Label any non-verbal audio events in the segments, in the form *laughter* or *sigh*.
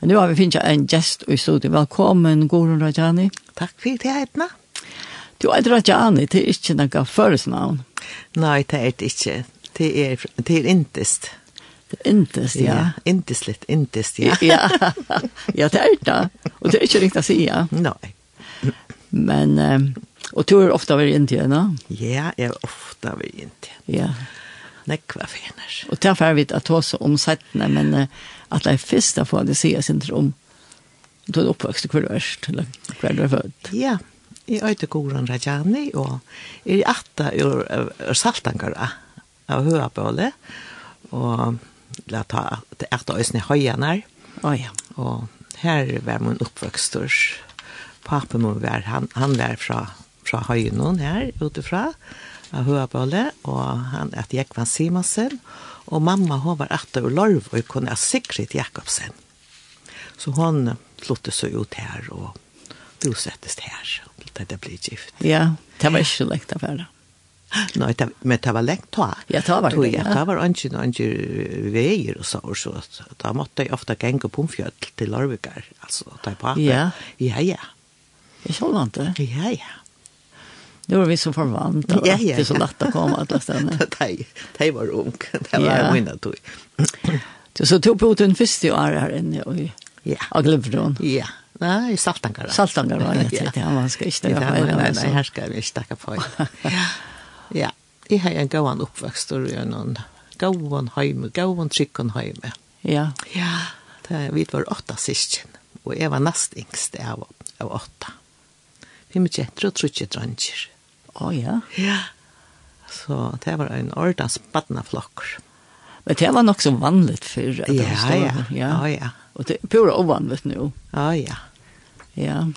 Og nu har vi finnet en gjest i studiet. Velkommen, Gorun Rajani. Takk for det, Edna. Du er Rajani, det er ikke noe føresnavn. Nei, det er det ikke. Det er, det er intest. Det er intest, ja. ja. Intest litt, intest, ja. ja. *laughs* ja, det er det. Og det er ikke riktig å si, ja. Nei. Men, um, og du er ofte vært i Indien, no? Ja, jeg er ofte ved Indien. Ja. Nekva fener. Og derfor vet jeg at oss om settene, men... Uh, at det er fyrst for at det sier sin om du er oppvokst hver du eller hver du er født. Ja, i Goran Rajani, og i Atta ur, ur Saltangara av Høabøle, og la ta til Atta Høyanar. Å ja. Og her var min oppvokstors. Papen min var, han, han var fra, fra Høynon her utifra, av Høabøle, og han at jeg var Simonsen, og Og mamma hun var etter og lorv og kunne ha Sigrid Jakobsen. Så hon flyttet så ut her og bosettes her til det blir gift. Ja, det var ikke så lekt affære. Nei, det, men det var lengt ta. Ja, det var det. Ja. Det var ikke noen veier og så, og så. Da måtte jeg ofte genge på en omfjød til Larvikar, altså, da jeg på. Ja. Ja, ja. Jeg kjølvante. Ja, ja. Nu var vi så förvant att *laughs* ja, ja, det är så lätt att komma att läsa den. Det var ung. Det var mina tog. Så tog på den första året här inne i Ja. Och Glöfron. Ja. Nej, i Saltangar. Saltangar var det. Ja, ja man ska inte ta på. Nej, nej, här ska vi inte ta på. Ja. Jag har en gåan uppväxt och jag någon gåan hem, gåan tryckon hem. Ja. Ja. Det vi var åtta syskon och jag var näst yngst av av åtta. Vi med tjejer och trutje dranger. Å oh, ja? Ja. Så det var en ordens badnaflokker. Men det var nok så vanligt för at ja, det var ja. ja, ja. Och det er pura ovanligt nu. Ja, ja. Ja.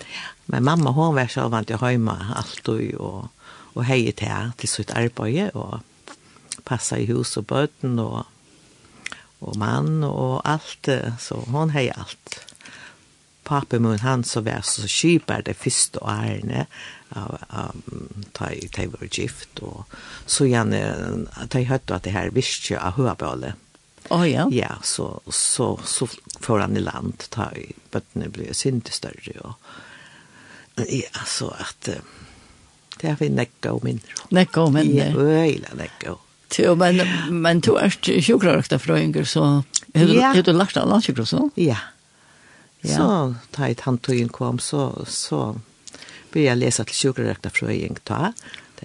Men mamma hon var så vant att hemma allt och och, hej till till sitt arbete och passa i hus och böten och och man och allt så hon hej allt pappa mun han så var så skipar det första årene av ta i ta var gift och så gärna att jag hörde att det här visste jag hörballe. Oh, ja. ja, så, så, så får han i land ta i bötterna blir synte större och ja, så att det har vi näcka och mindre. Näcka och mindre. Ja, öjla näcka och Jo, men, men du er sjukkerøkta frøynger, så har du, ja. du lagt av landsjukkerøkta, så? Ja, ja. Så ta i tantøyen kom, så, så blir jeg å lese til sjukerekta frøying ta,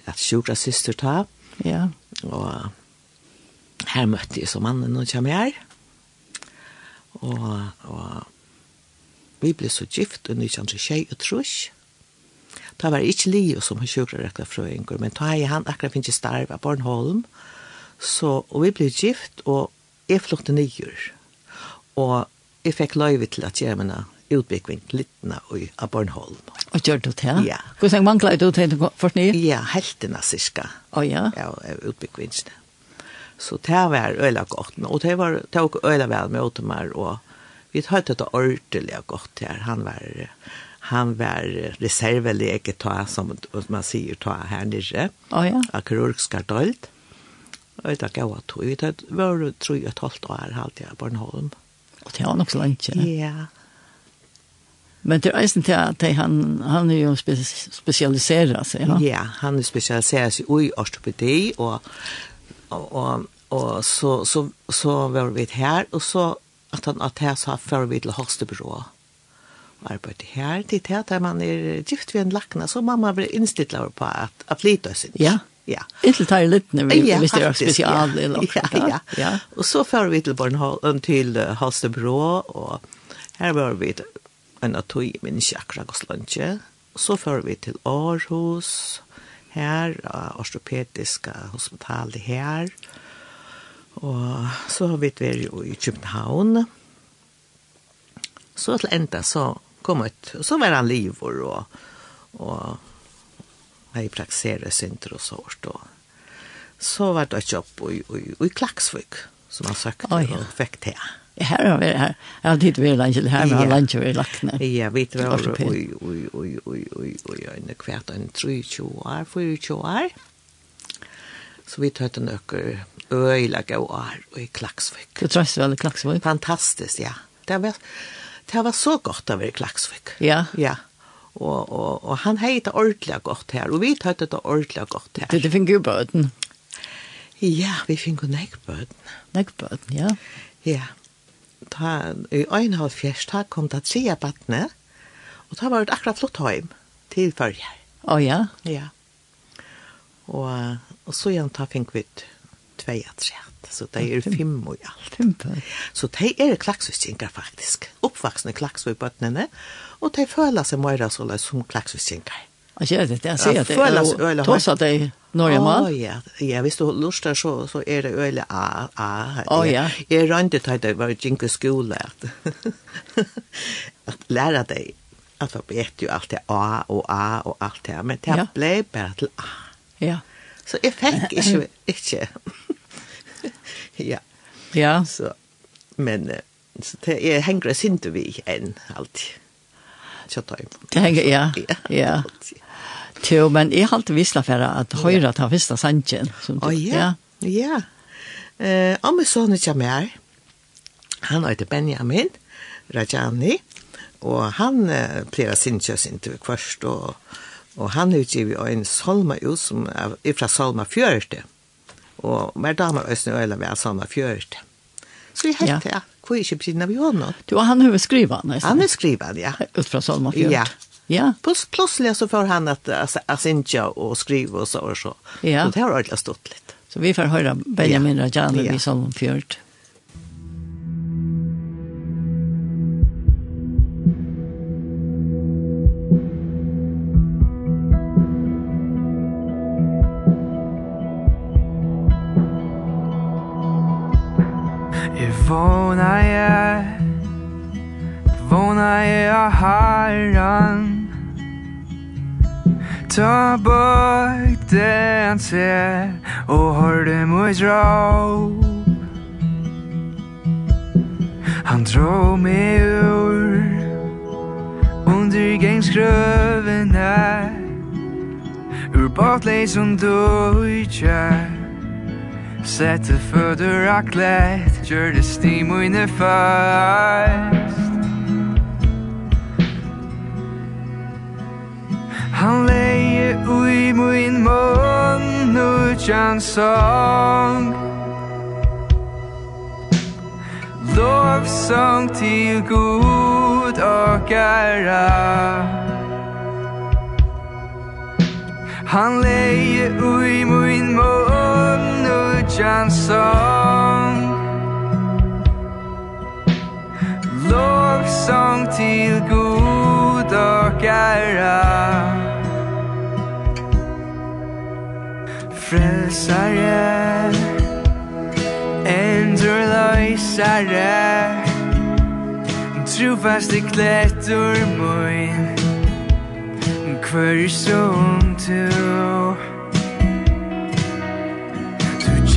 at sjukra syster ta. Ja. Og her møtte jeg så mannen når jeg kommer her. Og, og vi ble så gift under 1921 og trusk. Da var ikke Leo som har sjukrerekta frøying, men da jeg han akkurat finnes starv av Bornholm. Så, og vi ble gift, og jeg flukte nyer. Og jeg fikk løyve til at gjøre mine utbygging littene i Bornholm. Og gjør du det? Ja. Hvordan mangler du til for nye? Ja, heltene cirka. Å oh, ja? Ja, utbyggingene. Så det var øyla godt, og det var det var øyla vel med Otomar, og vi hørte det ordentlig godt her. Han var, han var reservelege ta, som man sier ta her nere, oh, ja. av kirurgskardølt. Og det gav at vi var tro og et halvt år, halvt jeg, Bornholm. Ja. Og det var nok så langt, ja. Ja. Men det er eisen til at han, han er jo spe, spesialiseret seg, ja? Ja, han er spesialiseret seg i ortopedi, og, og, og, og så, så, så var vi her, og så at han at her så før vi til hostebyrå og arbeidde her, til det at man er gift ved en lakna, så mamma blir innstilt på at, at flytta sin. Ja, ja ja. Inntil tar litt når vi ja, hvis det er spesial ja. eller noe. Ja, ja. ja. Og så fører vi til, Bornholm, til Halstebrå, og her var vi en av tog i min kjakra Goslandje. Så fører vi til Aarhus, her, ortopediska hospitalet her. Og så har vi vært jo i København. Så til enda så kom ut, så var han livor og, og jeg praktiserer synder og sårt. Og så var det et jobb i, i, i Klaksvik, som han søkte oh, ja. og fikk til. Her har vi her. Jeg har tid vært langt, her har langt vært lagt ned. Ja, vi tror oi, oi, oi, oi, oi, oi, en kvart, en 23 år, 24 år. Så vi tar en øker øyla gå år i Klaksvik. Du trøst vel i Klaksvik? Fantastiskt, ja. Det var, det var så godt å være i Klaksvik. Ja? Ja. Og, og, og han hei det ordentlig godt her, og vi tar det ordentlig godt her. Det, det finner jo bøten. Ja, vi finner jo nekkbøten. Nekkbøten, ja. Ja. Ta, I øyne av fjerst, da kom det tre bøtene, og da var det akkurat flott hjem til førje. Å oh, ja? Ja. Og, og så igjen ta finner vi tvei at sett, så det er fem og alt. Fem Så de er klaksvistinger faktisk, oppvaksne klaksvistbøttene, og de føler seg mer så løs som klaksvistinger. Jeg sier det, jeg sier det, og tås at de norge mal. Ja, ja, hvis du lurer så, så er det øyne A, A. Å, ja. Jeg rønte til det var jingle skole, at, at lære deg alfabet jo alt det A og A og alt det, men det ble bare til A. Ja. Så jeg fikk ikke, ikke *laughs* ja. Ja. Så, men så det er hänger sinte vi enn alltid. Så tar jag. Det hänger, *laughs* ja. Ja. Jo, men jeg har alltid visst för att höra ta första sannsjen. Å ja, ja. Eh, om så nu kommer her. Han heter Benjamin Rajani Og han eh, plerar sin kös inte kvarst og och han utgiver en salma ut som er fra salma 40. Og mer damer østene øyne ved samme fjørt. Så jeg heter, ja. Hvor er ikke på siden av Johan Du, han har skrivet, nesten. Han er skrivet, ja. Ut fra Salma fjørt. Ja. Ja. Plus, plutselig så får han at Asinja og skriva og så og så. Ja. Så det har ordentlig stått litt. Så vi får høre Benjamin ja. Rajani ja. i Salmon Fjörd. Dvona jeg Dvona jeg herren. Ta bort det han ser Og hør det mot råd Han drog meg ur Under gangskrøvene Ur batlei som du kjær. Sette det aklet Gjør det stim og inne fast. Han leie ui min mån Utjan sång Lovsång til god og gæra Han leie ui min mån Christian song. Lovsång till Gud och ära. Løysare Endurlösare i klettur mun Hver som du.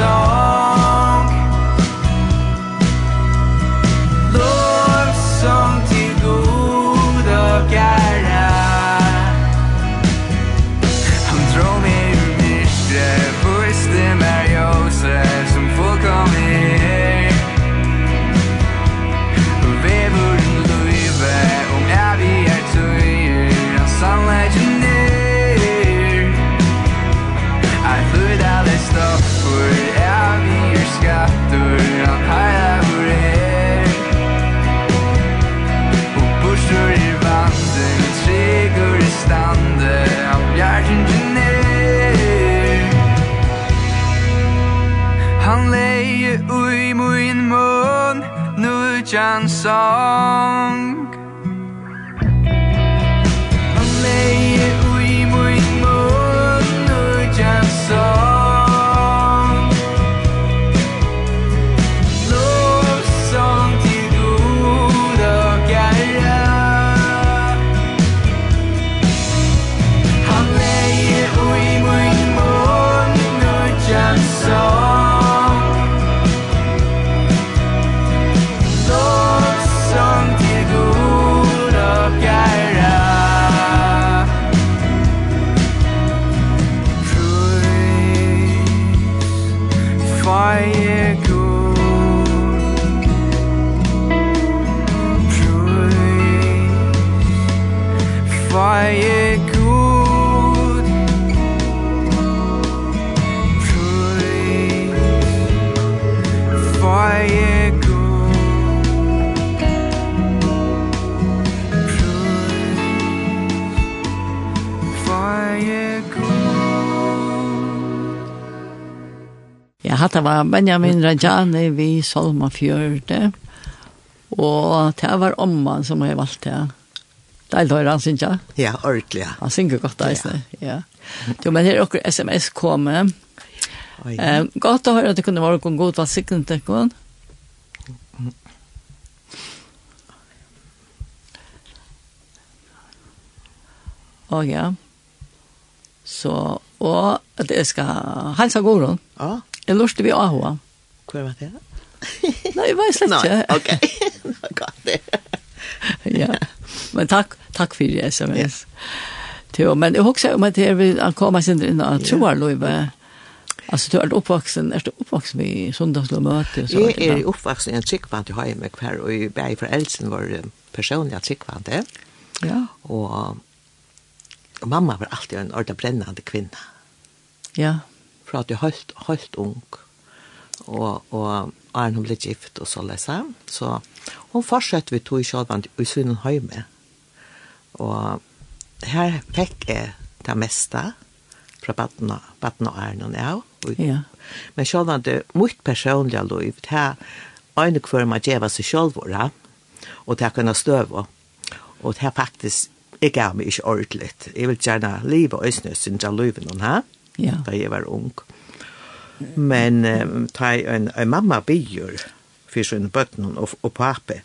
song var Benjamin Rajani vi Solma Fjörde. Og det var omman som jeg valgte. Det er han synes jeg. Ja, ordentlig. Ja. Han synger godt, da, Ja. ja. Jo, men her er okkur sms kommet. komme. Eh, godt å høre at det kunne være noen god vassikken til noen. Å ja. Så, og at jeg skal halsa gården. Ja. Jeg lurte vi av henne. Hvor var det? *laughs* Nei, jeg var slett ikke. Nei, ok. Nå gav det. Ja, men takk, takk for det, SMS. Jo, men jeg husker om at jeg vil komme sin inn og tro av troarløyve. Altså, du er uppvuxen, er du uppvuxen i sundagslo möte? Jag är oppvaksen i en tryggvand i Hajmek här och i Berg för Elsen var personliga tryggvande. Ja. Og, og mamma var alltid en ordentlig brännande kvinna. Ja fra at jeg helt, helt ung. Og, og Arne hun ble gift og så lese. Så hun fortsatte vi to i Kjølvand i Sunnhøyme. Og her fikk jeg det meste fra Batten og, Batten og Arne og jeg. Og, ja. Men Kjølvand, det mye personlige liv, det er en kvar man gjeva seg sjálv og det er kunne støve. Og det er faktisk, jeg gav meg ikke ordentligt. Jeg vil gjerne livet og øyne sin til livet noen her ja. da jeg var ung. Men um, ta en, en mamma byr for sin bøtten og, og pape,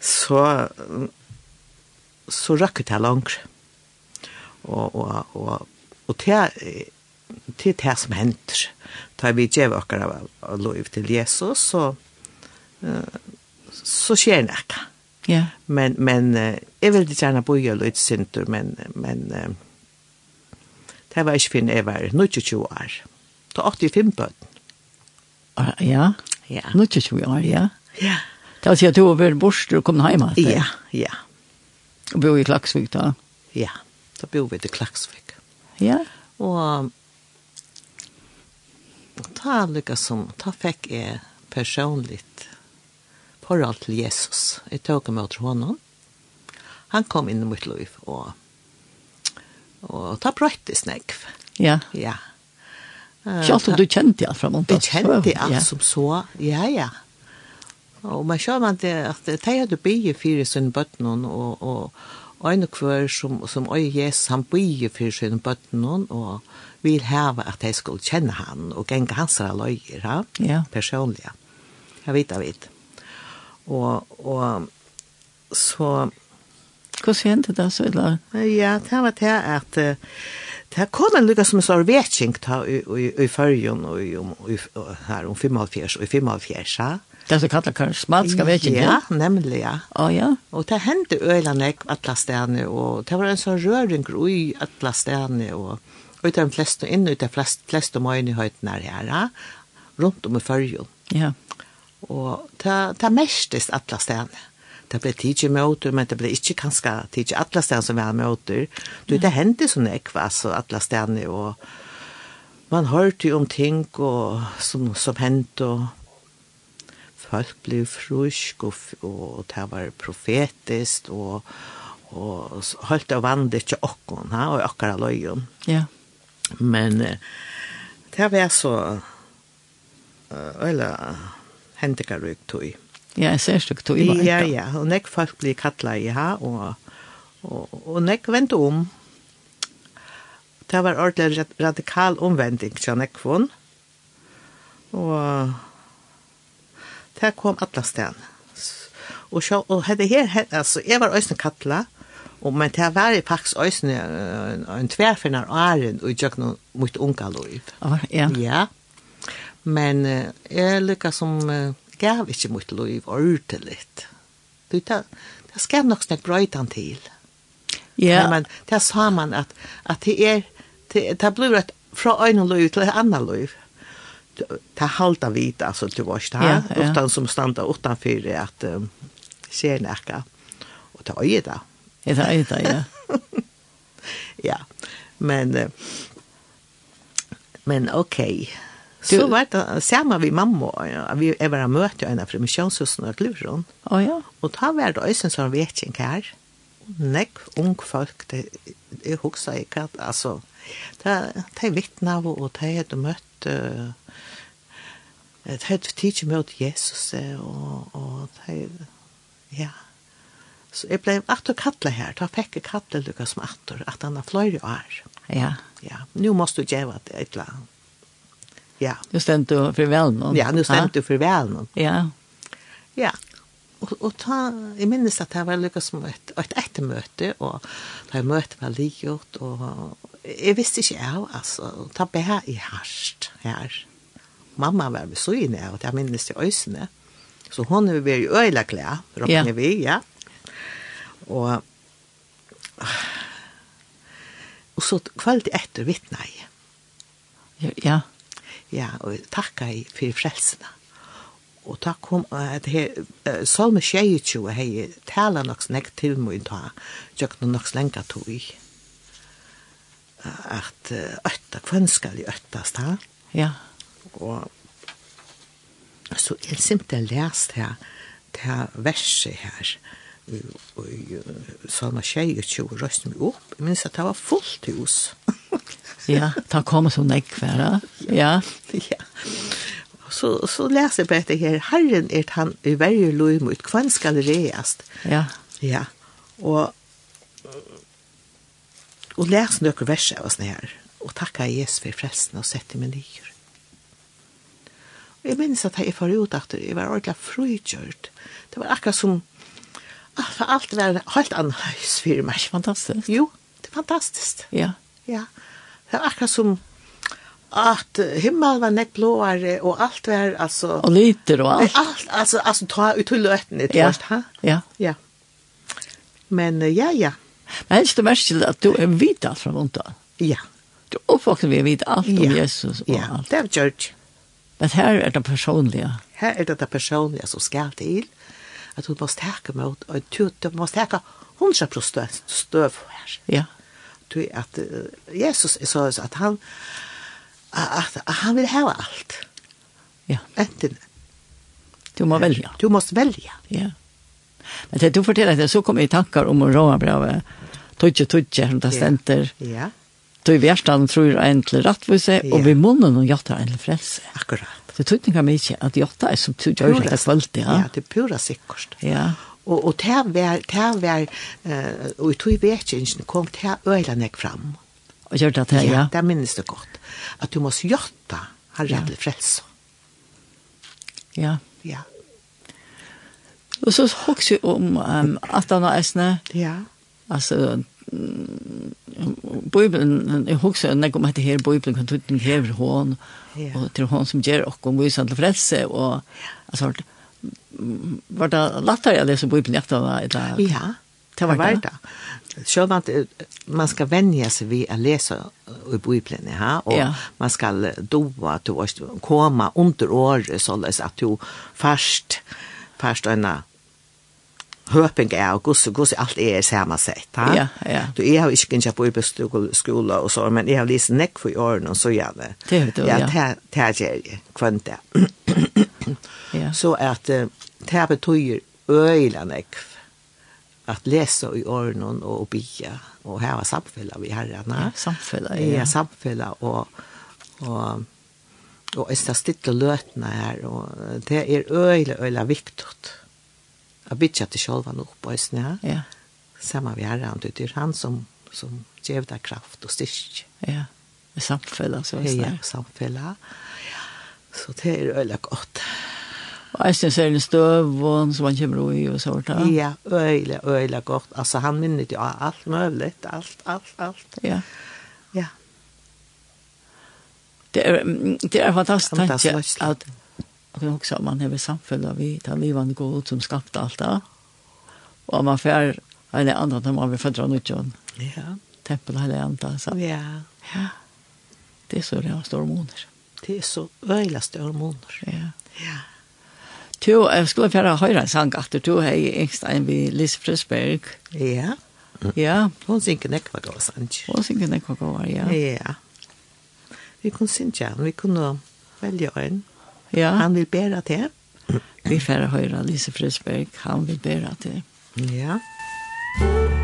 så, så rakket jeg langt. Og, og, og, og til til det som henter. Da vi gjør akkurat av lov til Jesus, så, så skjer det ikke. Ja. Men, men jeg vil gjerne bo i Løytsyntur, men, men Det var ikke finn jeg var 20 år. Ta 85 bøtten. Ja, ja. 20 år, ja. Ja. Det var at du var bort og kom hjemme. Ja, ja. Og bo i Klaksvik da? Ja, da bor vi til Klaksvik. Ja. Og ta lykka som, ta fikk jeg personligt forhold til Jesus. Jeg tok meg til honom. Han kom inn i mitt liv og og ta brøttes nekv. Ja. Ja. Ikke alt du kjente alt fra Montas. Jeg kjente alt ja. som så, ja, ja. Og man ser man det, at de hadde bygge fire sin bøtten, og, og, og en og som, som øye Jesus, han bygge fire sin bøtten, og vil heve at de skulle kjenne han, og gjenge hans løyer, ja, ja. personlig. Jeg vet, jeg vet. Og, og så Hvordan kjente det så? Eller? Ja, det var det at uh, det en lykke som en sånn vetting i førjen her om 75 og i 75. Ja. Det som kallar karismatiska vekking, ja? Ja, nemlig, ja. Å, ja. Og det hendte øyene jeg alle stedene, og det var en sånn røring i alle stedene, og ut av de fleste, inn ut av de fleste møgnehøytene her, ja. rundt om i førjen. Ja. Og det, det mestes alle stedene det ble tidlig møter, men det ble ikke kanskje tidlig alle stedene som var møter. Du, det hendte sånn ekva, altså alle stedene, og man hørte jo om ting og, som, som hendte, og folk ble frusk, og, og det var profetisk, og, og holdt av vandet ikke åkken, ha, og åkker av løyen. Ja. Men det var så, eller hendikarrykt tog. Ja, jeg ser stykke tog i var. Ja, ja, og nek folk blir kattla i ha, og, og, og nek vent om. Det var ordentlig radikal omvending til nek von. Og det kom alle sted. Og, så, og hette her, hette, altså, jeg var øyne kattla, og men det var faktisk øyne en tverfinnar åren og jeg noe mot unga lov. Ja. Ja. Men uh, jeg lykkes som... Uh, gav ikke mot liv ordentlig. Du, det, det skal nok snakke brøytan til. Ja. Men det sa man at, at det er, det, det blir et fra øyne liv til et annet liv. Det er halda vit, altså, til vårt her, ja, ja. utan som standa utanfor at um, ser nekka. Og det øyne da. Ja, det øyne da, ja. *laughs* ja, men, men okej. Okay Du, så var det samma vi mamma ja, vi är bara mötte en av missionshusen och kluron. Å ja. Og ta var det ösen som vet inte her. Nekk ung folk det er hoksa ikke at, altså, det det vittna og det er hade mött det hade tidsi mot Jesus og, og det er, ja. Så jeg jag blev att och kalla här. Ta pekka kalla Lukas mattor at han har fløyre år. Ja. Ja, nu måste du gjøre det et eller annet. Ja. Du stämte du för väl någon. Ja, nu stämte du för väl någon. Ja. Ja. Och och ta i minnes att det var lyckas som ett ett möte och det mötet var likgjort och jag visste inte jag alltså ta bär i hast här. Mamma var så inne och jag minns det ösne. Så hon är väl öjla klä, råkar vi, ja. Och Och så kvalt efter vittnade jag. Ja ja, og takka i for frelsene. Og takk kom at her, uh, Salme 22 hei tala nok snakk til mig ta, jøkna nok slenka to i. Uh, At uh, øtta skal i øttast ha. Ja. Og så er simpelthen lest her, det verset her, og Salme 22 røst meg opp, jeg minns at det var fullt hus. *laughs* ja, da kommer så nekværa. Ja. ja. Så, så leser jeg på dette her. Herren er han i verre lov mot hvem skal reast. Ja. Ja. Og, og les noen vers av oss her. Og takka Jesus for frelsen og sette meg nyer. Og jeg minns at jeg var ut at jeg var ordentlig frukjørt. Det var akkurat som alt, alt var helt annerledes for meg. Fantastisk. Jo, det er fantastisk. Ja. Ja. Det var akkurat som at himmel var näck blåare og alt var altså... Og lite og alt. Alt, altså, altså ta ut til løten det ja. ha ja ja men ja ja men helst det mest at du er vidt alt fra vondt av. ja du uppvaknar vi vet alt om ja. Jesus og ja. allt det er George. men her er det personlige. Her er det det personlige som skal til, at du må ta mot, og du måste ta 100% stöv her. ja Tui at Jesus er så at han at han vil hava alt. Ja. Enten. Du må velge. Du måste välja. Ja. Men det du forteller det, så kom jeg i tankar om å råa brevet. Tudje, tudje, som det stenter. Ja. Du i verstan tror en til rattvise, ja. og vi munnen og hjertan en til frelse. Akkurat. Det tog ikke mye at jatta er som tudje, det er kvalitet. Ja, det er pura sikkert. Ja. Og, og det var, det var, uh, og i tog vekingen kom det nek fram. Og gjør det det, ja? Ja, det minnes det godt. At du må gjøre har rett til frelse. Ja. Ja. Og så hokser vi om um, at han har æsne. Ja. Altså, Bibelen, jeg husker når om at det her, Bibelen kan tydelig hever hånd, og til hån som gjør oss, og viser til frelse, og altså, var det lättare att läsa Bibeln efter det? Ja, det var det. Själv att man skal vänja sig vid att läsa i Bibeln, ja, och ja. man ska doa att du komma under året så att du först, först ena høping er, og gus gosse, alt er samma sätt ha? Ja, ja. Du, är har ikke kjent på yrbeskola och så, men jag har läst neck för åren och så gjør det. Det vet du, ja. Ja, det er jeg, kvendt det. Ja. *clears throat* Så at det betyder øyla nekk at lese i årene og bia, og her var samfellet vi herrene. Ja, samfellet, ja. Ja, samfellet, og, og, og jeg skal stille løtene her, og det er øyla, øyla viktigt Jag bitchar till själva nog på oss nä. Ja. Samma vi är runt det är han som som ger dig kraft och styrka. Ja. Det samfälla så är det. samfälla. Så det är öliga gott. Och jag syns är en stöv och som man kommer i och det. Ja, öliga, öliga gott. Alltså han minner ju allt möjligt, allt, allt, allt. Ja. Ja. Det är, det är fantastiskt att Man kan också man har samfällda vi tar livande god som skapte allt det. Och man får eller andra när man vill födra nytt Ja. Tempel hela ända så. Ja. Ja. Det är så det har stora månader. Det är så öjla stora månader. Ja. Ja. Tu, jag skulle färra höra en sang efter tu här i Engstein vid Liz Frisberg. Ja. Ja. Hon synker nekva gåvar, sant? Hon synker nekva gåvar, ja. Ja. Vi kunde synka, vi kunde välja en. Ja. Han vil bära til. Vi får höra Lise Frisberg, han vil bära til. Ja. Ja.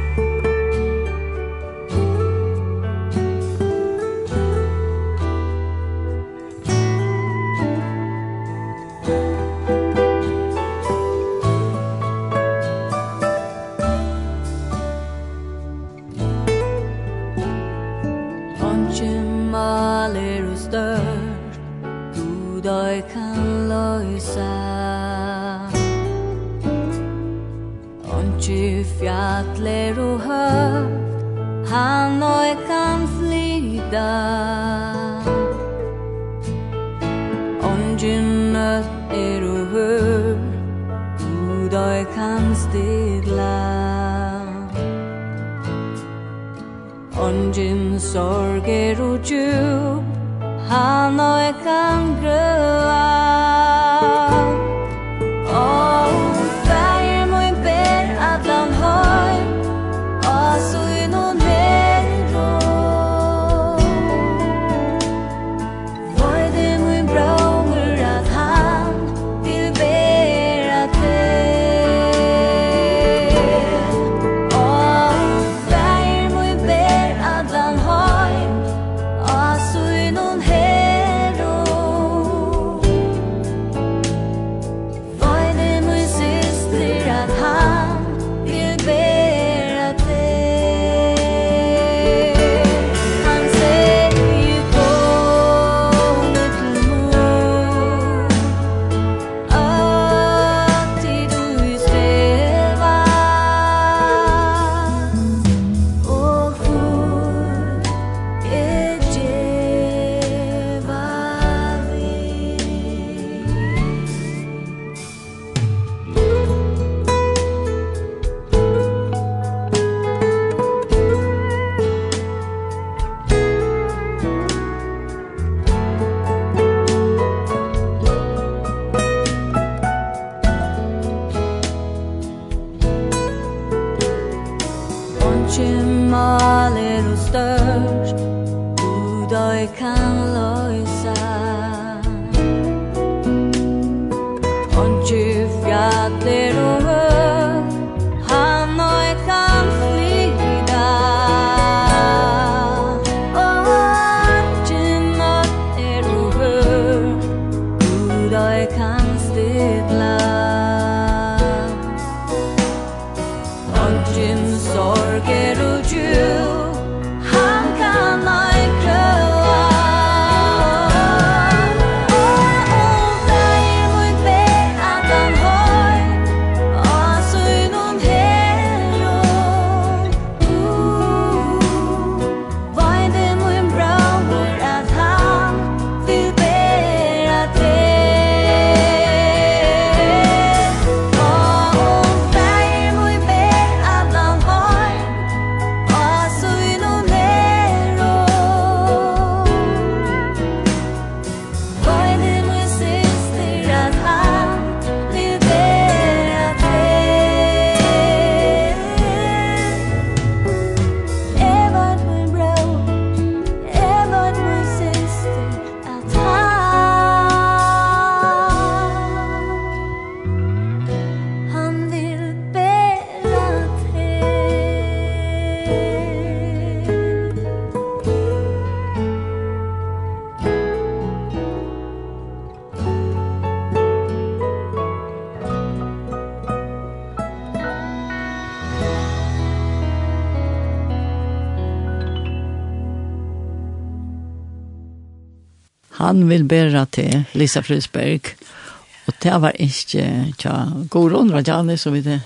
vil bæra til Lisa Frysberg. Og det var ikke tja, god rundt av Janne, så vi det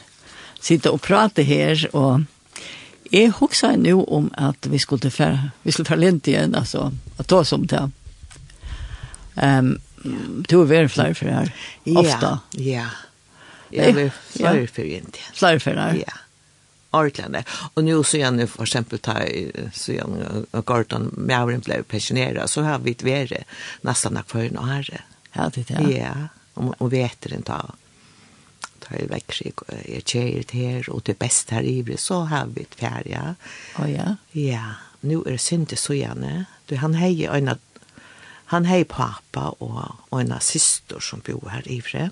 sitte og prate her, og jeg husker nå om at vi skulle ta, vi skulle ta lint igjen, altså, at ta som det. Um, du er veldig flere for her, ofte. Ja, ja. Jeg er flere for det. Flere for her. Ja ordlande. Och nu så jag nu för exempel tar så jag Garton Mauren blev pensionerad så har vi ett värre nästan kvar en år. Ja, det är. Ja, och, och vi äter inte av tar i växik är tjejer här och det bästa här i så har vi ett färja. Oh, ja. Ja, nu är det synte så gärna. Du, han hejer en han hej pappa och, och en syster som bor här i Fred.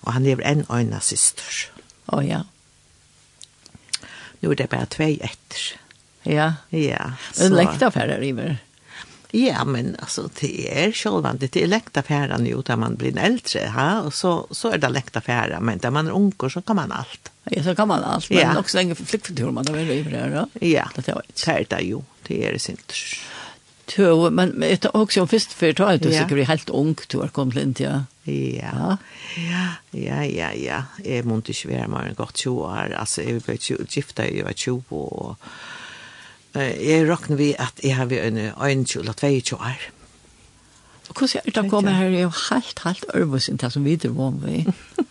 Och han lever en och en syster. Åh oh, ja. Nu er det bara två efter. Ja. Ja. Så. En läktarfärd river. Ja, men alltså det är själva det är läktarfärden ju där man blir äldre, Ha? och så så är det läktarfärden, men där man är ung så kan man allt. Ja, så kan man allt, men ja. också länge flykttur man där river där, ja. Ja, det är det. Det är ju, det är det inte. Jo, men det är också om först för att du säkert helt ung, du har kommit in till, ja. Ja, ja, ja, ja, ja. Jeg måtte ikke være mer enn godt 20 år. Altså, jeg ble gifta i jeg var 20 og jeg råkner vi at jeg har vært en 21 eller 22 år. Og hvordan er det kommet her? Jeg er helt, helt øvelse til som videre var vi. *laughs*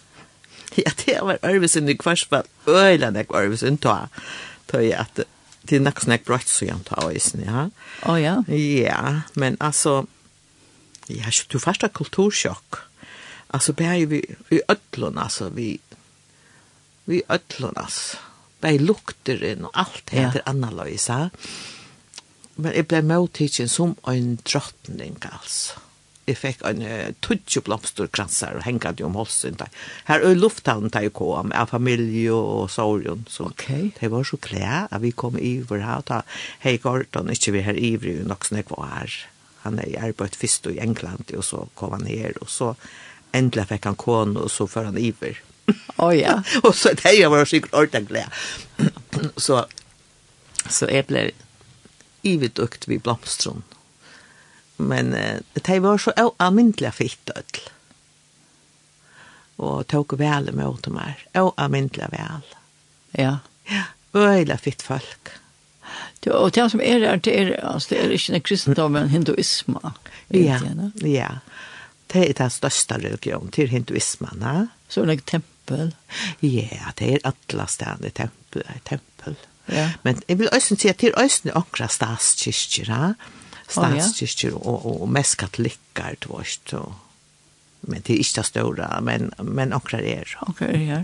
Ja, det var øvelse i kvarsfall. Øyland jeg var øvelse til å ta i at det er nok snakk brøtt så jeg tar øysen, ja. Å ja? Ja, men altså, Ja, har ikke du første kultursjokk. Ja Alltså bär vi i ödlon alltså vi vi ödlon alltså. Bär lukter in och allt heter ja. annorlunda. Men jag blev mottagen som en drottning alltså. Jag fick en uh, tutsch blomsterkransar och hängade om halsen där. Här är lufthavn där jag kom med familj och sorgen. Så okay. det var så klär att vi kom i vår här och ta hej Gorton, inte vi här i vår, nog snäck var. Han är i arbetet först i England och så kom han här och så Endelig fikk han kån, og så før han iver. Å oh, ja. og så det jeg var sikkert ordentlig glede. *clears throat* så, så jeg ble ivedukt ved blomstron. Men eh, det var så almindelig fitt ødel. Og tok vel med dem her. Almindelig vel. Ja. Ja, øyla fitt folk. Det, og det som er det er, altså, det er ikke en kristendom, men hinduisme. Ja, ja det er den største religionen til hinduismene. Så er det tempel? Ja, det er alle stedene tempel. tempel. Ja. Men jeg vil også si at det til øyne akkurat statskirkere, Statskirker og, og, og mest katolikker, du vet, og men det er ikke det store, men, men akkurat er. Akkurat er, ja.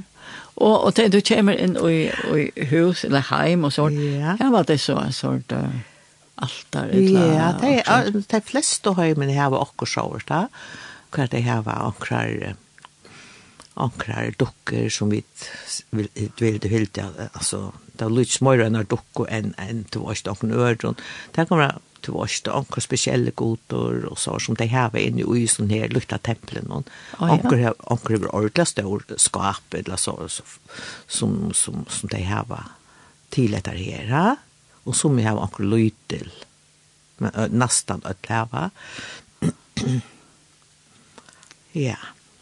Og, og det, du kommer inn i, i hus eller heim og sånt, ja. ja, var det så en sort uh, altar? Ja, det er, de fleste heimene har var akkurat sånt, hva det her var akkurat ankrar dokker som vi vil det hylte altså det er litt smøyre enn dukker enn en, til vårt dokker øren det kan være til vårt akkurat spesielle goder og så som de her var inne i sånn her lukta tempelen og akkurat ankrar var ordentlig stor skap eller så som som som de her var til etter her og som jeg har akkurat lyd til men nästan att leva Ja.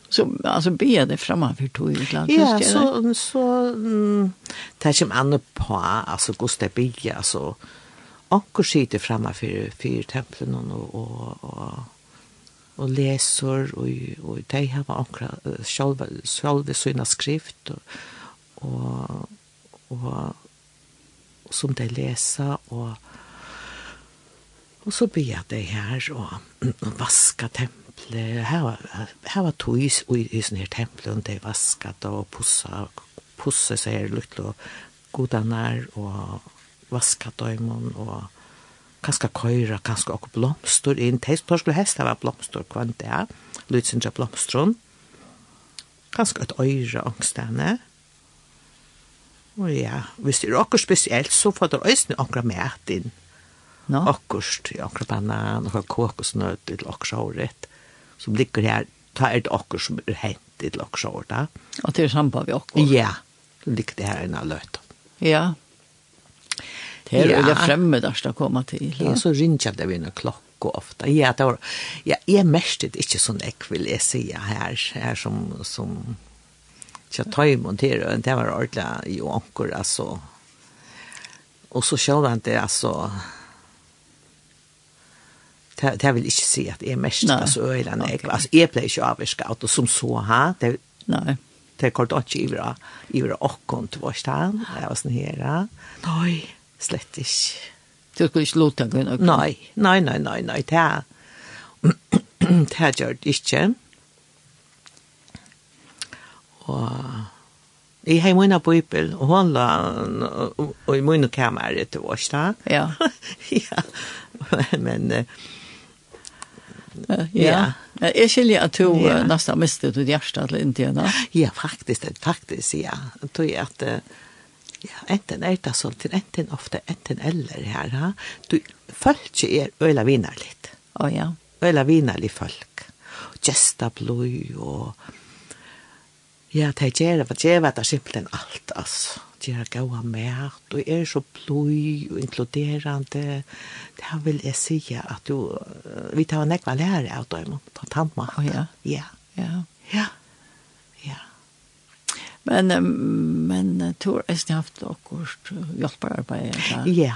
Så alltså be det framför tog ut land. Ja, så så mm, tar som andra på alltså Gustav Bigge alltså och sitter framför för templen och och och och läser och och de har ankra själva själva sina skrift och och och som de läser och och så ber det här och, och vaska templet templet, her, her var tois i, i sånne her templet, og det vasket og pussa, pussa seg her lukt og godanar og vasket døymon og kanskje køyra, kanskje og blomster inn. Det skulle helst være blomster kvann det, lydsindra blomstron. Kanskje et øyre angstene. Og ja, hvis det er akkur spesielt, så får det øyne akkur med inn. No. Akkurst, akkurat banan, akkur kokosnøtt, akkur sjåret som ligger her, ta er det okker som er hent i lok så da. Og det er samband vi okker? Ja, det ligger det her enn av løta. Ja. Det er jo det fremme der skal komme til. Ja, ja så ringer det vi noen klokk og ofta. Ja, det var, ja, jeg mest ikke sånn jeg vil jeg si her, her som, som ikke ta i montere, det var ordentlig jo anker, altså. Og så selv han det, altså, det, det vil ikke si at jeg mest, Nei. altså øyne, jeg, okay. altså jeg pleier ikke avvirka, og som så ha. det, Nei. det går ikke i bra, i bra åkken til vår stand, jeg var sånn her, nei, slett ikke. Du skulle ikke låta gå noe? Nei, nei, nei, nei, nei, det, *clears throat* det gjør det ikke. Og Jeg har mine bøypel, og hun la og i mine kammer til vårs da. Ja. *laughs* ja. Men Ja. ja. Jeg skiljer at du ja. nesten mistet ditt hjerte til Indiana. Ja, faktisk, faktisk, ja. Jeg tror at ja, enten er det sånn til enten ofte, enten eller her. Ha? Du følger er øyla viner litt. Å oh, ja. Øyla viner litt folk. Gjesta blod og... Ja, det gjør det, det gjør det simpelthen alt, altså gjøre gode mat, og er så pløy og inkluderende. Det vil jeg si at du, vi tar en ekva lærer av dem, på tannmat. Oh, ja. Ja. Ja. Ja. ja. Men, men tror jeg har haft akkurat hjelpearbeid. Ja. ja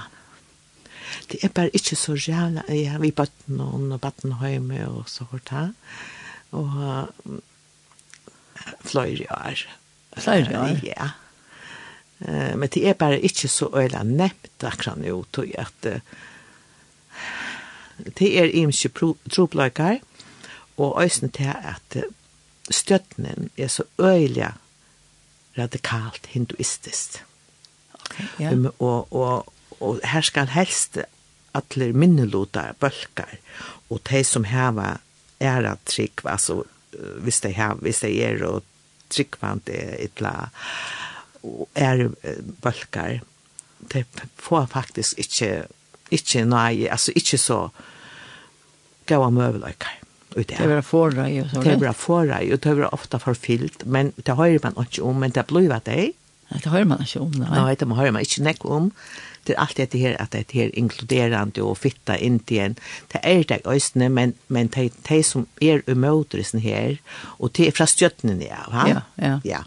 det er bare ikke så jævla, ja, vi bøtt noen og bøtt noen hjemme og så hørt her, og fløyre år. Fløyre år? Ja, Eh, men det er bare ikke så øyla nevnt akkurat nå, tog at eh, det er imkje trobløykar, og øysen til at støttenen er så øyla radikalt hinduistisk. Okay, ja. Um, og, og, og her skal helst atler minnelotar, bølkar, og de som heva æra trygg, altså hvis de, heva, hvis de er og tryggvand er etla og er bølgar. Det får faktisk ikke, ikke nøye, altså ikke så gav møveløykar. Og det er forra i og så. Det er bra forra og det er ofta forfyllt, men det hører man ikke om, men det blir at det Nei, det hører man ikke om. Nei, nei det må hører man ikke nekk om. Det er alltid det her, at det her inkluderende og fitta inn til en. Det er det øyne, men, men det, det som er umøtrysen her, og det er fra støttene, ja. Ha? Ja, ja. Ja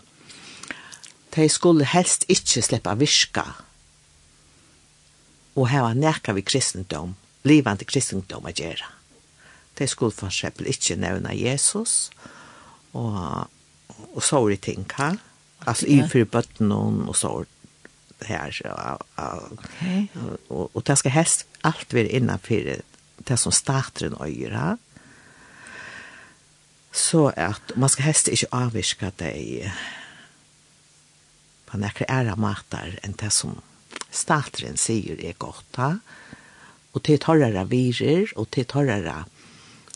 de skulle helst ikke slippe virka og heva nekka vi kristendom, livande kristendom å gjøre. De skulle for eksempel ikke nevne Jesus og, og såre ting her. Altså okay. innfyr bøtten og såre her. Og, og, okay. og, og, det skal helst alt være innenfor det som starter en øyre. Så at man skal helst ikke avvirke det på nekre æra matar enn det som stateren sier er godt, ha? og til torrere virer, og til torrere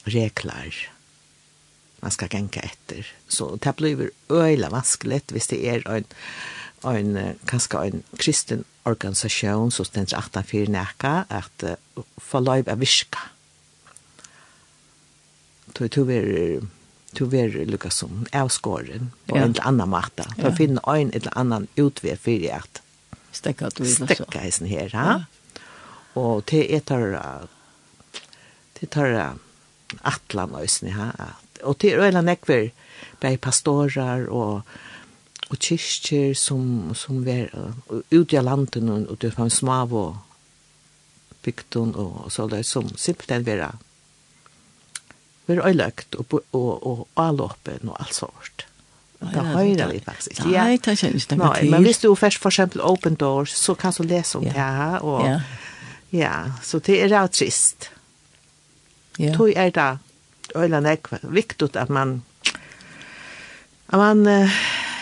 regler man skal genka etter. Så det blir øyla vanskelig hvis det er en, en, kanskje en kristen organisasjon som stender 18-4 nekka, at uh, få lov av virka. Så det er du ver lukka som avskåren på ja. en eller annan matta. Ja. Du finner en eller annan utvei for att stäcka att du vil stäcka i sin her. Ja. Og det er tar det tar atlan och sin här. Og det er eller nekver bei pastorar og og kyrkjer som som var ut i landen och det fanns smav og bygden og, og så det som simpelthen vara vera har løgt og, og, og alåpen og alt sånt. Det høyre vi faktisk ikke. Nei, det kjenner ikke noe til. Men hvis du først for eksempel Open Doors, så kan du lese om ja. det her. Og, ja. ja, så det er rett trist. Ja. Tog er det øyne er viktig at man at man uh,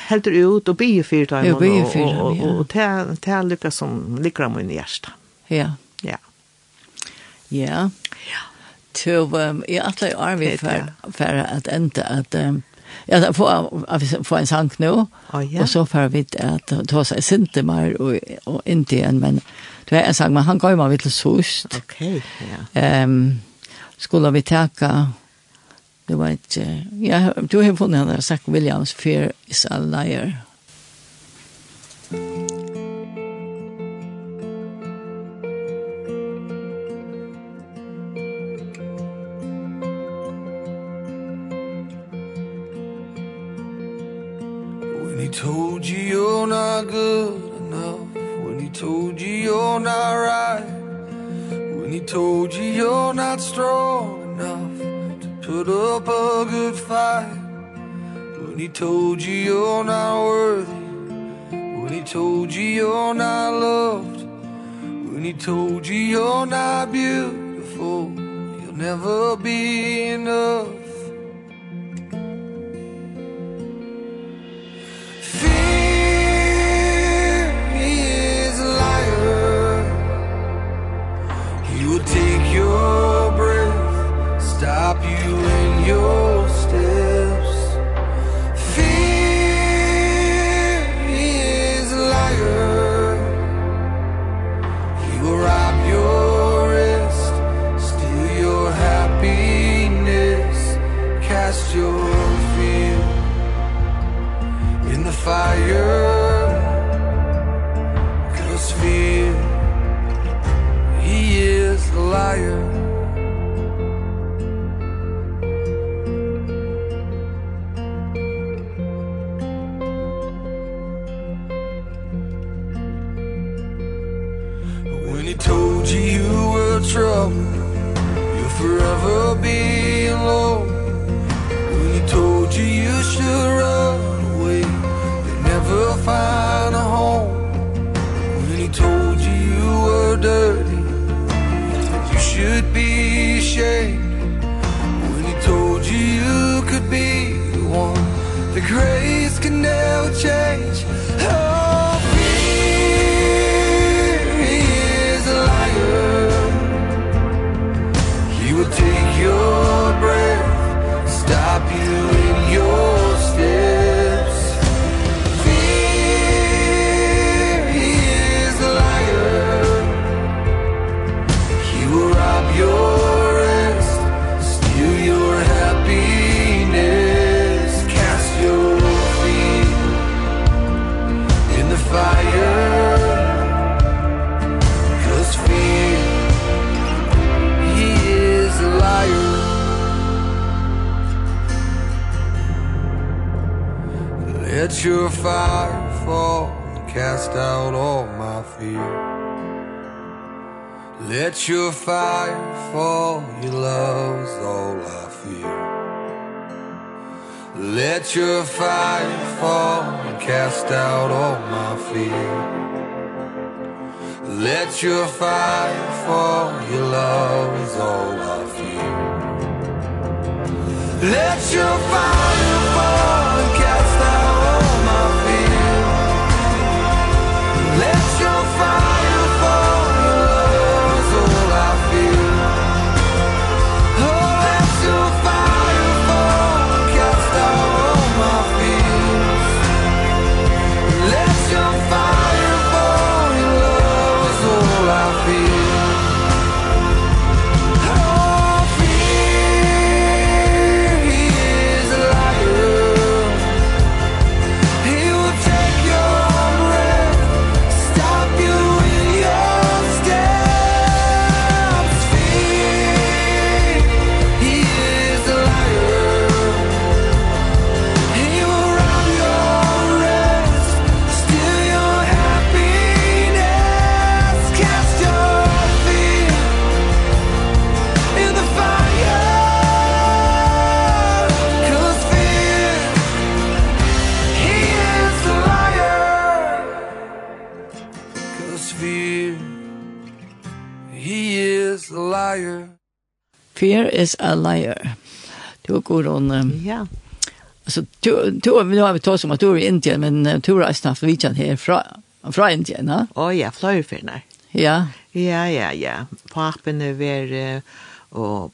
helter ut og byr fyrt av og, og, og, og det er lykke som ligger om i hjertet. Ja. Ja. Ja. Så jeg atler jo arvet for for at enda at Ja, få få en sang nå, Oh, ja. og så för vi att ta sig sinte mer og, og inte än men det är en sang men han går ju mal lite sust. Ok, ja. Um, skulle vi tacka det var inte ja, du har funnet han sagt Williams fear is a liar. told you you're not good enough. When he told you you're not right. When he told you you're not strong enough To put up a good fight. When he told you you're not worthy. When he told you you're not loved. When he told you you're not beautiful. You'll never be enough. stop you in your Let your fire fall and cast out all my fear. Let your fire fall, your love is all I fear. Let your fire fall. Fear is a liar. Du går hon... Ja. Alltså, du, du, nu har vi tagit som att du är i Indien, men du har vi kan här från från Indien, ja? Å oh, ja, flöjfyrna. Ja. Ja, ja, ja. Papen är vär, och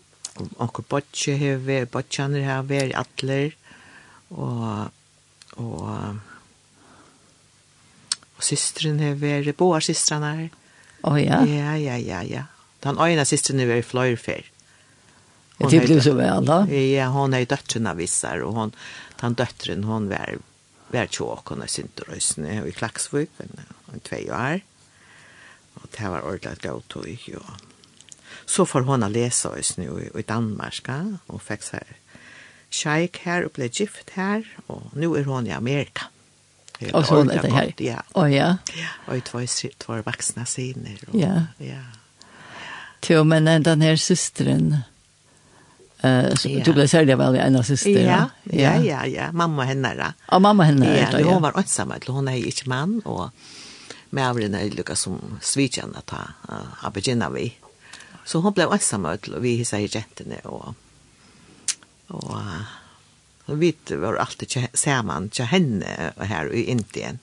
onkel botche har vär, Boccianer har vär, Atler, och, och, och systern har ver båda systrarna. Oh, ja? Ja, ja, ja, ja. Den ena systern har vär i. Jag tyckte det så väl då. Ja, hon är døtteren av vissar och hon den døtteren, hon var var tjock och när synte rösne i Klaxvik en två år. Och det var ordentligt gott tog, jo. Så får hon att läsa oss nu i Danmarka och og fikk seg Shaik her, og ble gift här och nu är hon i Amerika. Och så hon är det här. Ja. Och ja. Och i två, två vuxna Og, Ja. Ja. Jo, men den här systern, Eh så du blev särskilt väl en av syster. Ja, ja, ja, ja, mamma henne då. Ja, mamma henne. Ja, det hon var ensam, hon är inte man och med avren är lika som svitjan att ha abegina vi. Så hon blev ensam och vi säger jättene och och och vi var alltid samman till henne här i Indien.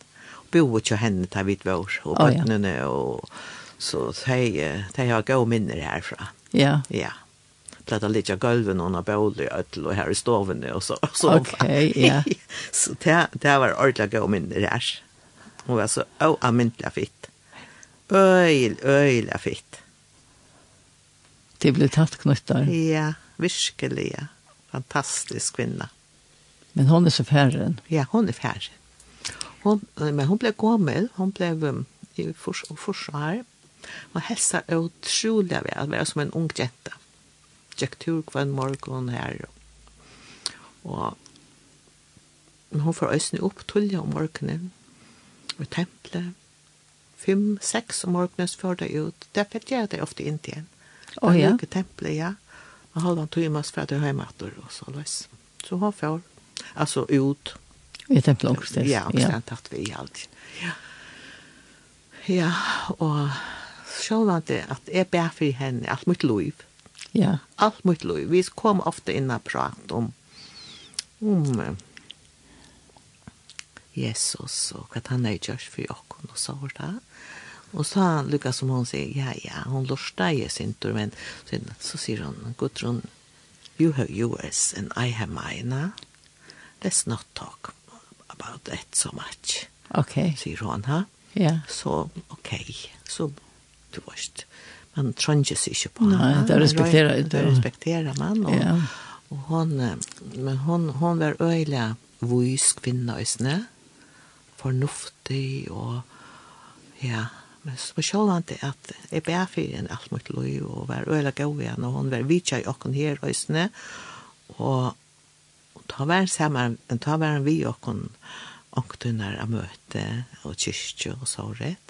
Bo till henne där vi var och barnen och så säger de har går minner härifrån. Ja. Ja lät han ligga golven och boll i öll och här i stoven och så så okej okay, ja. Så det det var ordla gå min rash hon var så oh amintla fitt. Öil öil fitt. Det blev tatt knuttar ja verkligen fantastisk kvinna. Men hon är så färren ja hon är färren hon men hon blev gammal hon blev i fors och forsar och hälsar otroligt väl att vara som en ung jenta gikk tur kvann morgen her. Og hun får øsne opp tullet om morgenen i tempelet. Fem, seks om morgenen så får det ut. Det fikk jeg det ofte inn til en. Å ja? Det tempelet, ja. Og holdt han tog masse fra det hjemme etter og så løs. Så hun får altså ut. I tempelet omkring Ja, omkring tatt vi i alt. Ja. Ja, og sjølvande at jeg ber for henne alt mitt liv. Ja. Allt mitt liv. Vi kom ofta in och pratade om, om Jesus och att han är gjort för oss och så var det. Och så han Lukas som hon säger, ja, ja, hon lörsta i sin tur, men så, så säger hon, Gudrun, you have yours and I have mine. Let's not talk about that so much. Okej. Okay. Säger hon, ha? Ja. Yeah. Så, okej. Okay. Så, du vet, han trønger sig ikke på. Nej, det respekterer inte. Det respekterar man. Och, ja. och hon, men hon, hon var öjla vois kvinna i snö. Fornuftig och ja, men så själv han det att jag bär för en allt mot loj och var öjla god igen och hon var vitsa i åken här i snö. Och, och ta var samman, ta var vi åken åktunar av möte och kyrkje och såret.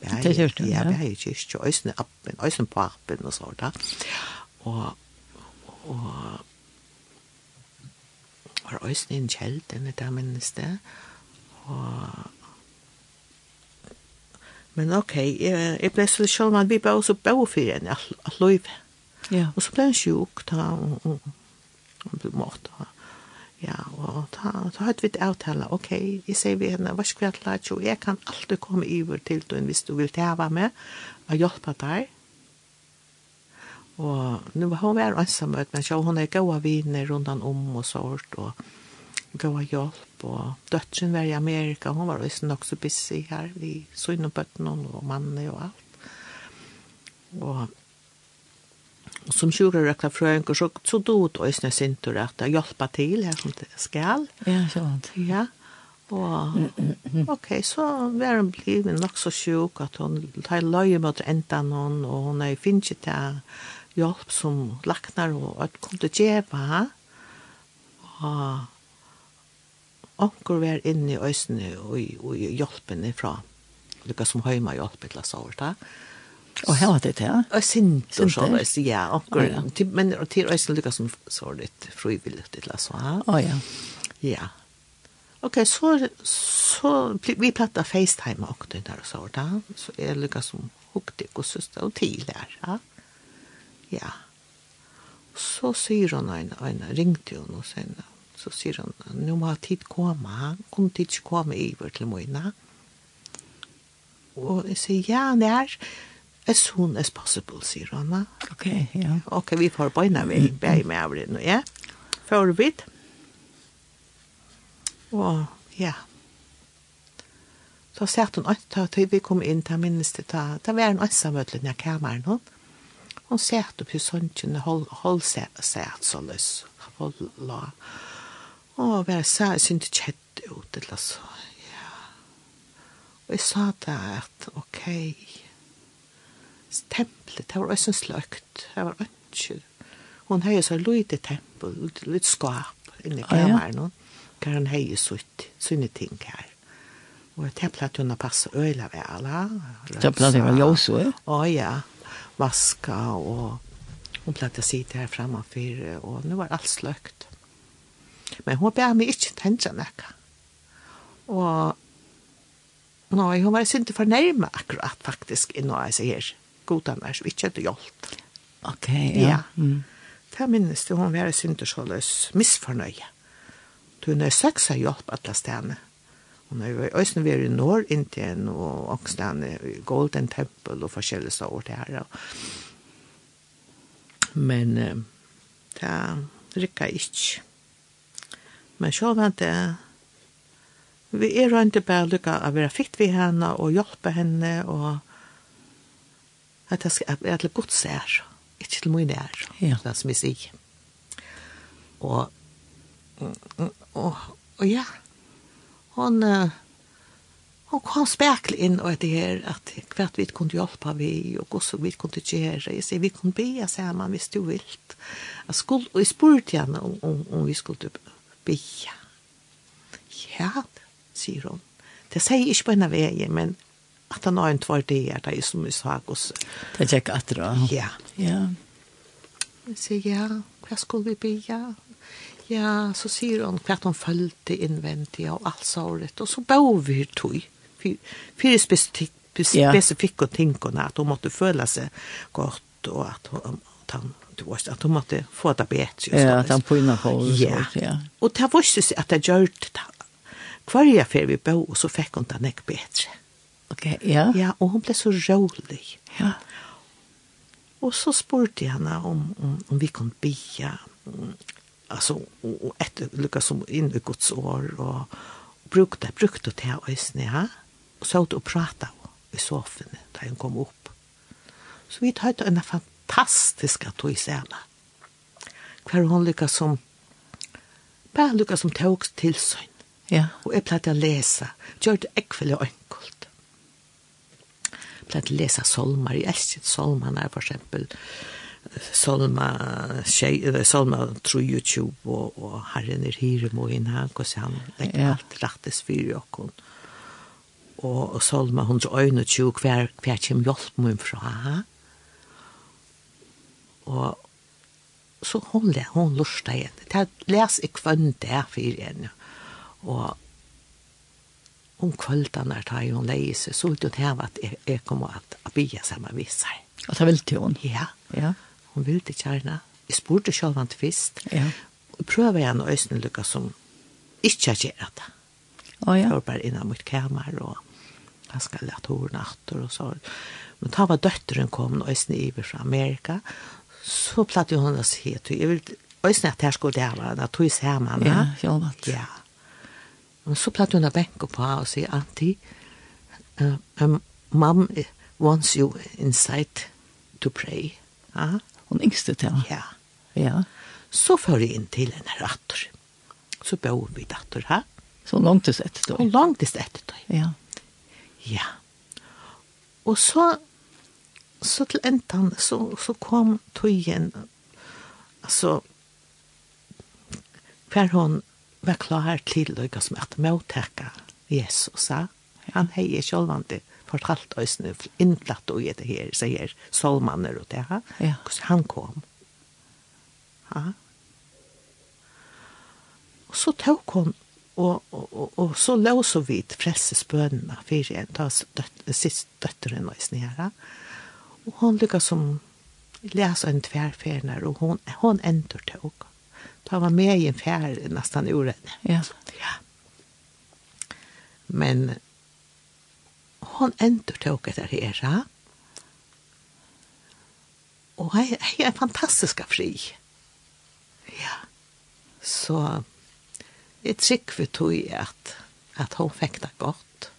Det er det, ja. Ja, det er jo ikke øyne appen, øyne på appen og så da. Og, og, og øyne en kjeld, denne minnes det. Og, men ok, jeg, jeg ble så selv, men vi ble også bøy for henne, at løyve. Ja. Og så ble han sjuk da, og, og, og ble mått og ta, ta hadde vi et avtale, ok, jeg sier vi henne, hva skal vi ha og jeg kan alltid komme iver til du hvis du vil tæva med, og hjelpe deg. Og nu var hun var ansamøt, men så hun er gode viner rundt han om og sånt, og gode hjelp, og døtteren var i Amerika, hun var også nok så busy her, vi så innom bøtten og mannen og alt. Og som sjukkerøkta frøyngur, så, så dod òsne sintur at hjelpa til her som det skal. Ja, sånt. Ja, og ok, så var hun blivet nok så sjuk at hun tar løye mot enda noen, og hun er finnes ikke til hjelp som laknar og at kom til djeva. Og onker var inne i øysene og, og hjelpen ifra, lukka som høyma hjelpen til å sår, takk. Och här var det ja. Og sint og så där så ja, och typ men och till resten lyckas som så litt frivillig til det så Ja ja. Ja. Ok, så så vi plattar FaceTime og det der og så da. Så är lyckas som hukte og søster og till där. Ja. Ja. Så sier hun en en ringte hon och sen så sier hun, nå må tid komme, kom tid ikke komma över til Moina. Og jeg sier, ja, det er, as soon as possible, sier han. Ok, ja. Ok, vi får bøyna vi, bæg med avrin, ja. Før vi. Og, ja. Så sier hun at da vi kom inn til minnes det, da var en ønsamøtlen i kameran hun. Hun sier at på sønnen hold seg at så løs. Hold la. Og bare sa, jeg synte kjett ut, eller så. Ja. Og jeg sa da at, ok, ja templet, det var også sløkt, det var ikke, Hun hei så lite tempel, litt skap inni kameran, ah, ja. hver hun hei sutt, sunne ting her. Og templet hadde hun passet øyla ved alle. Templet det var jo så, ja? Å ja, vaska og Hon platta sitta här framför och nu var allt slökt. Men hon ber meg inte tänka näka. Och nej, hon var inte för akkurat faktiskt i några så här godene som ikke hadde hjulpet. Ok, ja. ja. Mm. Det minnes det, hun var syndersåløs misfornøye. Hun er seks har hjulpet alle stedene. Hun har er øyne vært i Norr, Indien og Ångstene, Golden Temple og forskjellige steder til her. Men det rykker ikke. Men så var det vi er rundt bare lykke å være fikt ved henne og hjelpe henne og at jeg skal være til godt sær, ikke til mye nær, ja. det som jeg sier. Og, og, og og ja, hon hon kom spekl inn og det her at hva vi kunne hjelpe vi og hvordan vi kunne gjøre jeg sier vi kunne be sammen hvis du vil jeg skulle, og jeg spurte henne om, om, om vi skulle be ja sier hun. det sier ikke på en av veien men at han har en tvær det er det som vi sa hos. Det er ikke at det Ja. Ja. Jeg sier, ja, hva skulle vi be? ja. Ja, så sier han hva han følte innvendig og alt såret, og så bør vi tog. Fyre spesifikke spesifik tingene, at hun måtte føle seg godt, og at hun, at han du vet, at hun måtte få det bedre. Ja, at han pynner på og ja. ja. Og det var ikke at jeg gjør det. Hver jeg fer vi bo, og så fikk hun det ikke bedre. Okay, ja. Ja, og hun ble så rolig. Ja. Og så spurte jeg henne om, om, om vi kunne bia, altså, og, og etter lukka som inn i Guds år, og, og brukte, brukte til øysene, ja. Og så ut og pratet i sofaen da hun kom opp. Så vi tar en fantastisk at hun ser Hver hun lukka som, bare lukka som tog til søgn. Ja. Og jeg pleide å lese, gjør det ekvelig og enkelt til å lese solmer. Jeg elsker solmerne, for eksempel. Solma, tjej, eller Solma tror ju tjuv och, och herren är hyremo innan och så han lägger ja. allt rättes för och hon og, og Salma 121, hver, hver kjem hjelp min fra. Og så hon hun, hon lusta igjen. Det les i kvann der for henne. Og om kvöldan er tar hon lägger sig så ut at jeg, jeg kommer at, at att bygga med vissa. Og det vill till hon. Ja. Ja. Hun ville det gärna. Jag spurte selv han fyrst. Ja. Og prøver jeg nu ösnen lyckas som ikke att göra det. Ja, ja. Jag bare innan mitt kamer og jeg skal lade hår natter og så. Men da var døtteren kom og ösnen iver fra Amerika så platt hun å si at Jag vill ösnen at här skulle det vara. Att tog i samman. Ja, jag vet. Ja. Og så platt hun å benke på og si, Antti, uh, um, mom wants you inside to pray. Ja. Hun yngste til? Ja. Ja. Så fører jeg inn til henne rattor. Så bor vi datter her. Så langt til sett då? Og langt til etter då. Ja. Ja. Og så, så til enden, så, så kom tøyen, altså, hver hon var klar til å som at mottekke Jesus. Han heier sjølvande fortalt oss nu innflatt og i det her, sier solmanner og det her, ja. hvordan han kom. Ja. Og så tok hun, og, og, og, og så lås hun vidt frelsesbønene for en, da døt, sist døtteren og sni her. Og hun lykkes som leser en tverferner, og hun, hun ender tok. Da var med i en fjär nästan ur henne. Ja. ja. Men hon ändå tog det här. Ja? Och hon är fantastisk fri. Ja. Så jeg trykker vi tog att, att hon fikk det godt.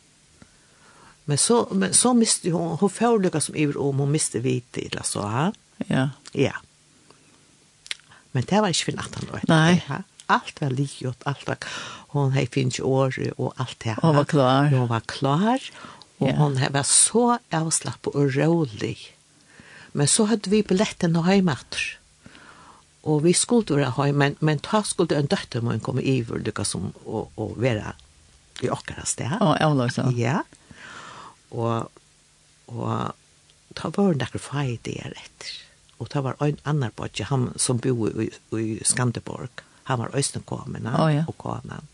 Men så, men så miste hon, hon får som i om hon miste vit i det så här. Ja. Ja. Men det var ikke for natten da. Nei. Ja. Alt var likgjort, alt var... Hun hade finns år og alt det. Hun var klar. Hun var klar. og yeah. hun var så avslapp og rolig. Men så hadde vi billetten og heimater. Og vi skulle være hem, men, men da skulle en døtter må komme i för det som å, å være i akkurat sted. Å, jeg var også. Ja. Og, og da var det noen feil det är rätt og det var en annan bodje, han som bo i, i Skanderborg, han var Østenkommen oh, ja. og kommen.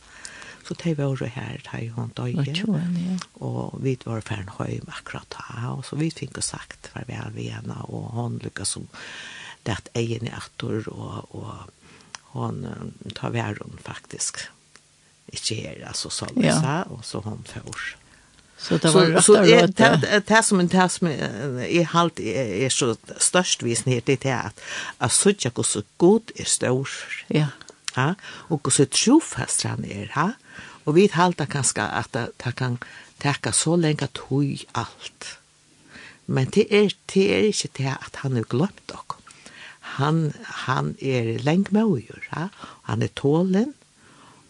Så det var jo her, det var døgnet, ja. og vi var ferdig høy akkurat da, og så vi fikk sagt farvel vi henne, og han lykkes som det at egen i atter, og, og han tar væren faktisk. Ikke her, altså, så løsa, ja. og så han får Så det var rätt så det det det som en tas med i halt er så størst visen här det er at at söka hur så god er stor. Ja. Ja, og så trofast han er, ha? Og vi halta kanskje at det kan täcka så länge tog alt. Men det er, det er ikke det at han har glemt dere. han han er lenge med och ha? Han er tålen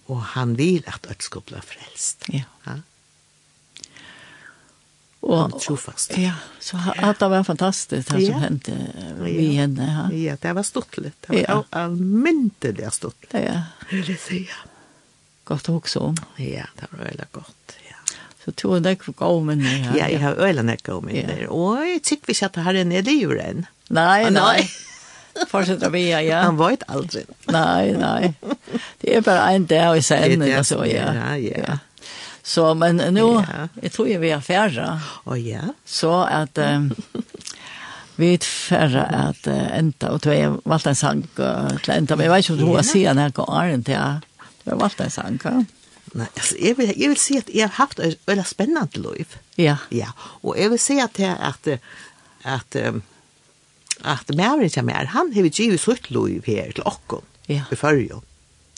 og han vil vill skal bli frelst. Ja. ja och trofast. Ja, så att det var fantastiskt det som ja. hände vi ja. henne. *laughs* *laughs* Ja. ja, det var stortligt. Det var ja. allmäntligt stortligt. Ja. Vill jag säga. Gott också om. Ja, det var veldig godt, Ja. Så tog jag dig för gå med Ja, Ja, jeg har ölen när gå med mig. Og jeg tykker ikke at det her er nede i djuren. Nej, nej. Fortsätter vi, ja. Han vet aldri. aldrig. Nej, nej. Det är bara en dag i sänden. Det är det. Ja, ja. ja. Så men nu ja. jag tror jag vi är färra. Och ja. Så att um, vi är färra att uh, ända och då är valt en sang uh, till ända. Men jag vet inte om du har när jag går gången till jag. Du har valt en sang. Ja. Nej, alltså jag vill jag vill se att jag har haft ett väldigt spännande liv. Ja. Ja, och jag vill se att jag att att um, att Mary som är han har ju ju sutt liv här till och. Ja. I förr ju.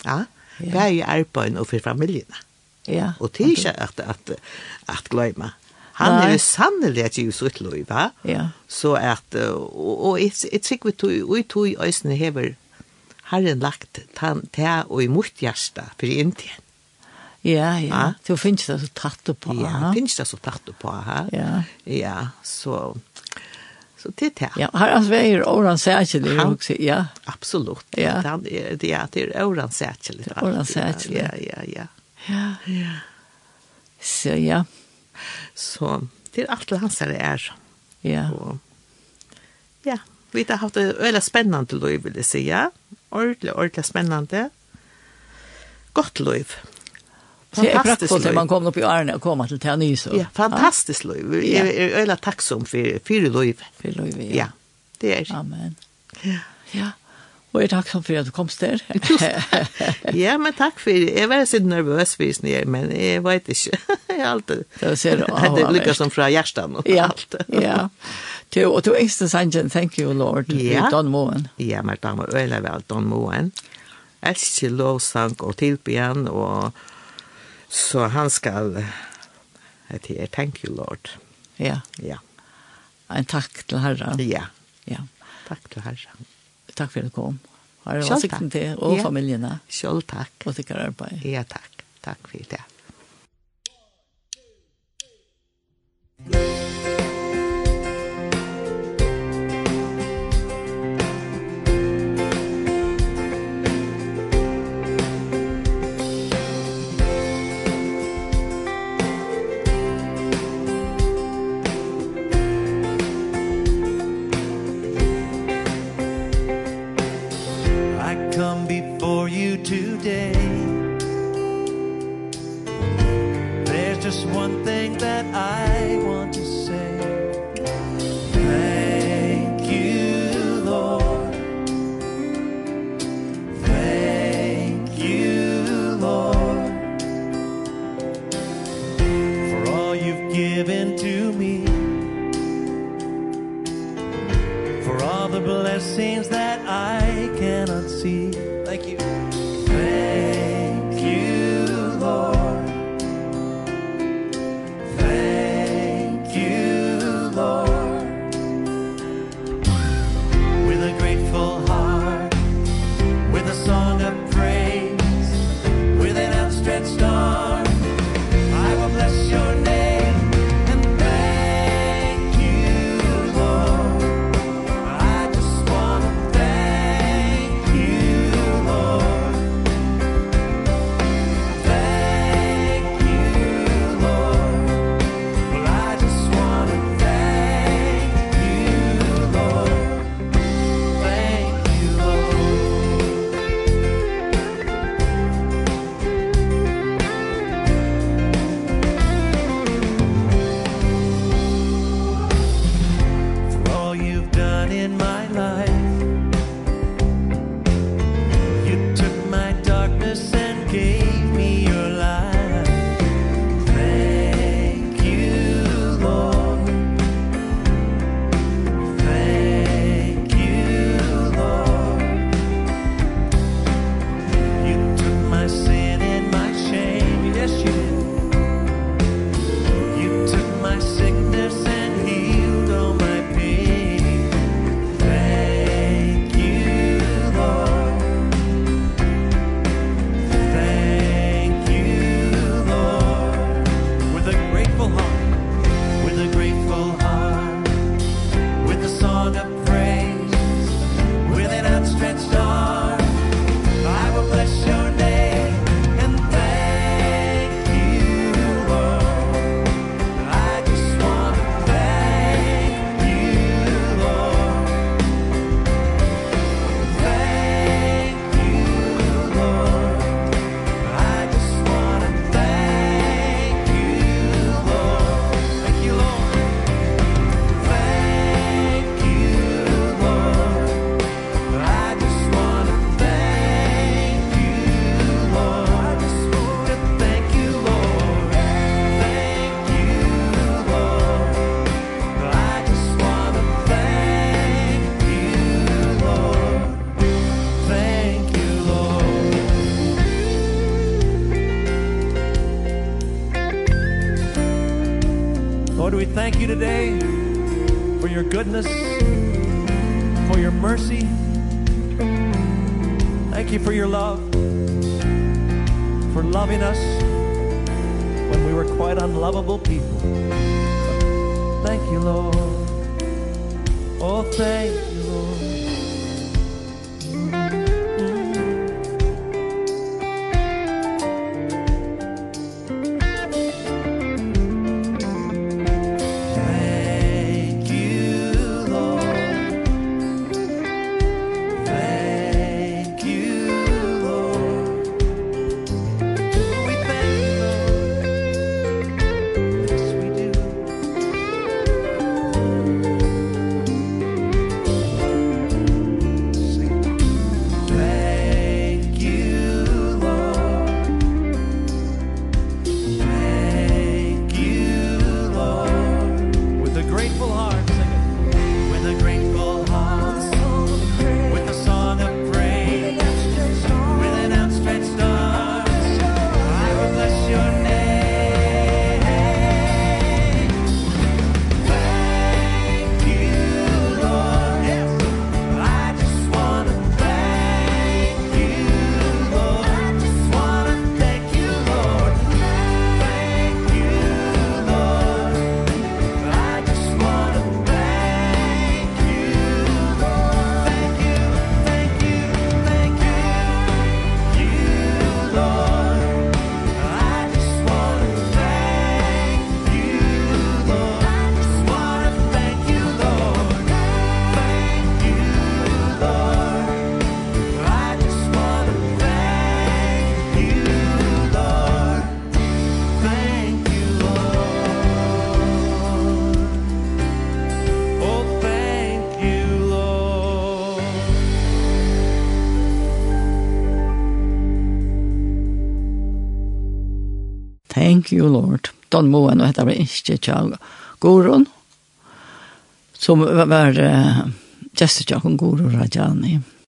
Ja. Ja. Bär ju arbeten och för familjerna. Ja. Og det er ikke at, at, at glemme. Han Nei. er jo sannelig at Jesus ut lov, va? Ja. Så at, og, og jeg tror vi tog, og tog i øsene hever, Herren lagt tan, ta og i mot hjerte for Indien. Ja, ja. Du finnes det så tatt på. Ja, finnes det så tatt på. Ja. Ja, så... Så det er det. Ja, her er oran Åran Sækjelig också. ja. Absolutt. Ja. Det er, det er Åran Sækjelig. Åran Sækjelig. Ja, ja, ja. Ja. Ja. Så ja. Så det är allt hans det er. Ja. Og, ja, vi har haft det veldig spennende liv vil jeg si. Ja. Ordentlig, ordentlig spennende. Godt liv. Fantastiskt liv. Det är man kommer upp i Arne och kommer till Tärny så. Ja, fantastiskt liv. Jeg är er, veldig takksom for, för, liv. För liv, ja. ja. det er. Amen. Ja. Ja. Og jeg er takksam for at du kom der. *laughs* ja, men takk for det. Jeg var så nervøs hvis ni er, men jeg vet ikke. *laughs* jeg har alltid... Det ser du. *laughs* Det lykkes som fra hjertet og ja, alt. ja. Du, og du engste sangen, thank you, Lord, ja. i Don Moen. Ja, men da var øyne vel Don Moen. Elsker lovsang og tilbyen, og så han skal... Jeg sier, thank you, Lord. Ja. Ja. En takk til Herren. Ja. Ja. Takk til Herren takk for at du kom. Har du sikten til, og ja. familiene. Selv takk. Og til arbeid. Ja, takk. Takk for det. Thank. today you, Lord. Don Moen, og hette var ikke tjall Goron, som var uh, Jessica Goron Rajani.